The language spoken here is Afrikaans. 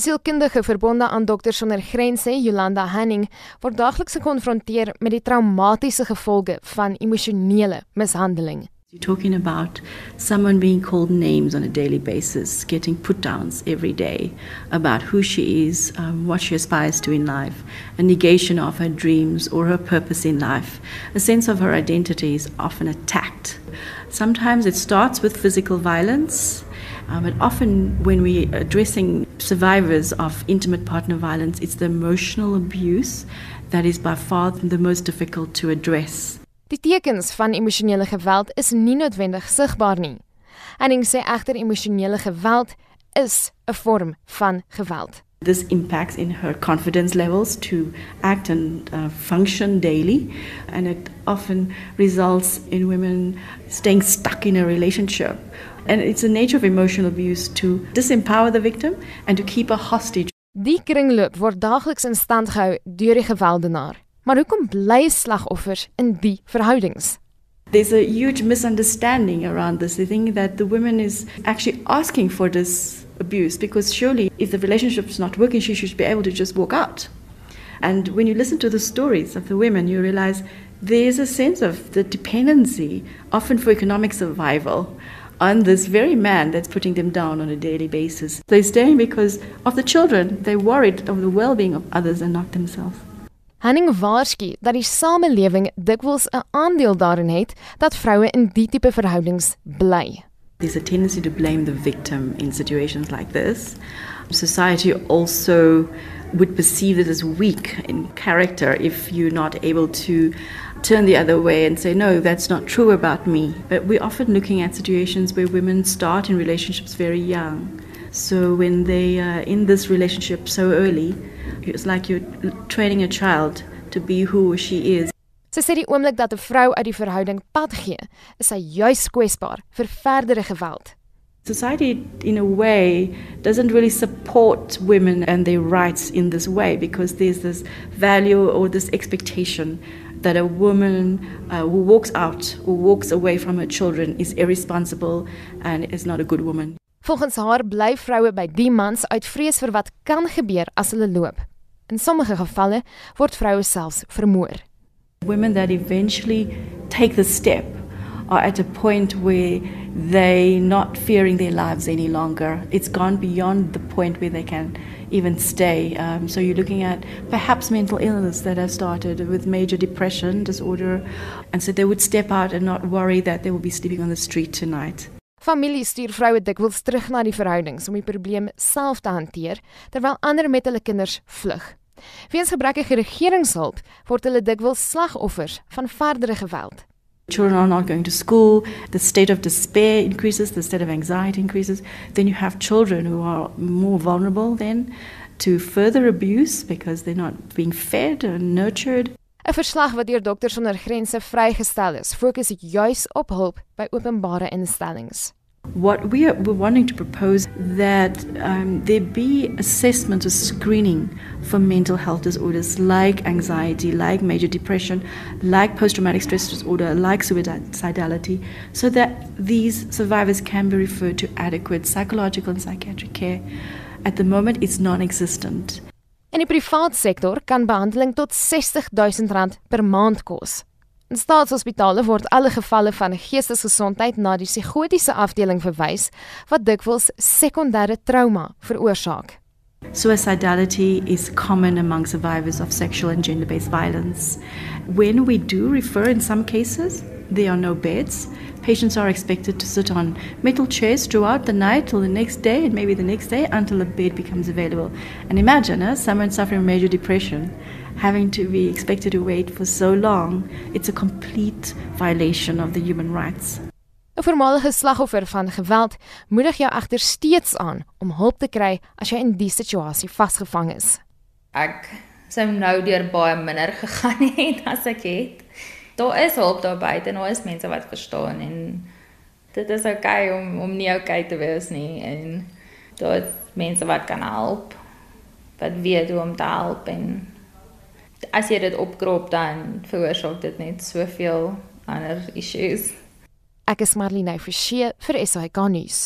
'n Sielkundige verbonde aan Dokters Sonder Grense, Jolanda Hanning, word daagliks gekonfronteer met die traumatiese gevolge van emosionele mishandeling. You're talking about someone being called names on a daily basis, getting put downs every day about who she is, um, what she aspires to in life, a negation of her dreams or her purpose in life. A sense of her identity is often attacked. Sometimes it starts with physical violence, uh, but often when we're addressing survivors of intimate partner violence, it's the emotional abuse that is by far the most difficult to address. Die tekens van emosionele geweld is nie noodwendig sigbaar nie. Henning sê egter emosionele geweld is 'n vorm van geweld. This impacts in her confidence levels to act and uh, function daily, and it often results in women staying stuck in a relationship. And it's the nature of emotional abuse to disempower the victim and to keep a hostage. Die kringloop word daagliks in stand gehou deur die gewelddenaar. Maar hoekom bly slagoffers in die verhoudings? There's a huge misunderstanding around this. They think that the woman is actually asking for this abuse because surely, if the relationship's not working, she should be able to just walk out. And when you listen to the stories of the women, you realize there's a sense of the dependency, often for economic survival, on this very man that's putting them down on a daily basis. They're staying because of the children. They're worried of the well being of others and not themselves. Henning waarsku dat die samelewing dikwels 'n aandeel daarin het dat vroue in die tipe verhoudings bly. There's a tendency to blame the victim in situations like this. Society also would perceive it as weak in character if you're not able to turn the other way and say, no, that's not true about me. But we're often looking at situations where women start in relationships very young. So when they are in this relationship so early, it's like you're training a child to be who she is. Sy sê die oomblik dat 'n vrou uit die verhouding pad gee, is sy juis kwesbaar vir verdere geweld. Society, in a way, doesn't really support women and their rights in this way because there's this value or this expectation that a woman uh, who walks out, who walks away from her children, is irresponsible and is not a good woman. Volgens haar bly vroue by die mans uit vrees vir wat kan gebeur as hulle loop. In sommige gevalle word vroue selfs vermoor. Women that eventually take the step are at a point where they not fearing their lives any longer. It's gone beyond the point where they can even stay. Um, so you're looking at perhaps mental illness that have started with major depression disorder, and so they would step out and not worry that they will be sleeping on the street tonight. Familie stuur vroue dikwels terug na die verhoudings om die probleem self te hanteer, terwyl ander met hulle kinders vlug. Weens gebrekkige regeringshulp word hulle dikwels slagoffers van verdere geweld. Children are not going to school, the state of despair increases, the state of anxiety increases. Then you have children who are more vulnerable then to further abuse because they're not being fed and nurtured. 'n Verslag wat deur Dokters Sonder Grense vrygestel is, fokus juis op hulp by openbare instellings. What we are we're wanting to propose that um, there be assessment or screening for mental health disorders like anxiety, like major depression, like post-traumatic stress disorder, like suicidality, so that these survivors can be referred to adequate psychological and psychiatric care. At the moment, it's non-existent. In die privaat sektor kan behandeling tot R60000 per maand kos. In staatshospitale word alle gevalle van geestesgesondheid na die psigotiese afdeling verwys wat dikwels sekondêre trauma veroorsaak. Suicidality is common among survivors of sexual and gender based violence. When we do refer in some cases, there are no beds. Patients are expected to sit on metal chairs throughout the night till the next day and maybe the next day until a bed becomes available. And imagine uh, someone suffering major depression having to be expected to wait for so long. It's a complete violation of the human rights. 'n Voormalige slagoffer van geweld moedig jou egter steeds aan om hulp te kry as jy in die situasie vasgevang is. Ek sou nou deur baie minder gegaan het as ek het. Daar is hulp daar buite en daar is mense wat verstaan en dit is oukei okay om om nie oukei okay te wees nie en daar is mense wat kan help wat weet hoe om te help en as jy dit opkrop dan veroorsaak dit net soveel ander issues. Ek is Marlene Forsie vir SAK nuus.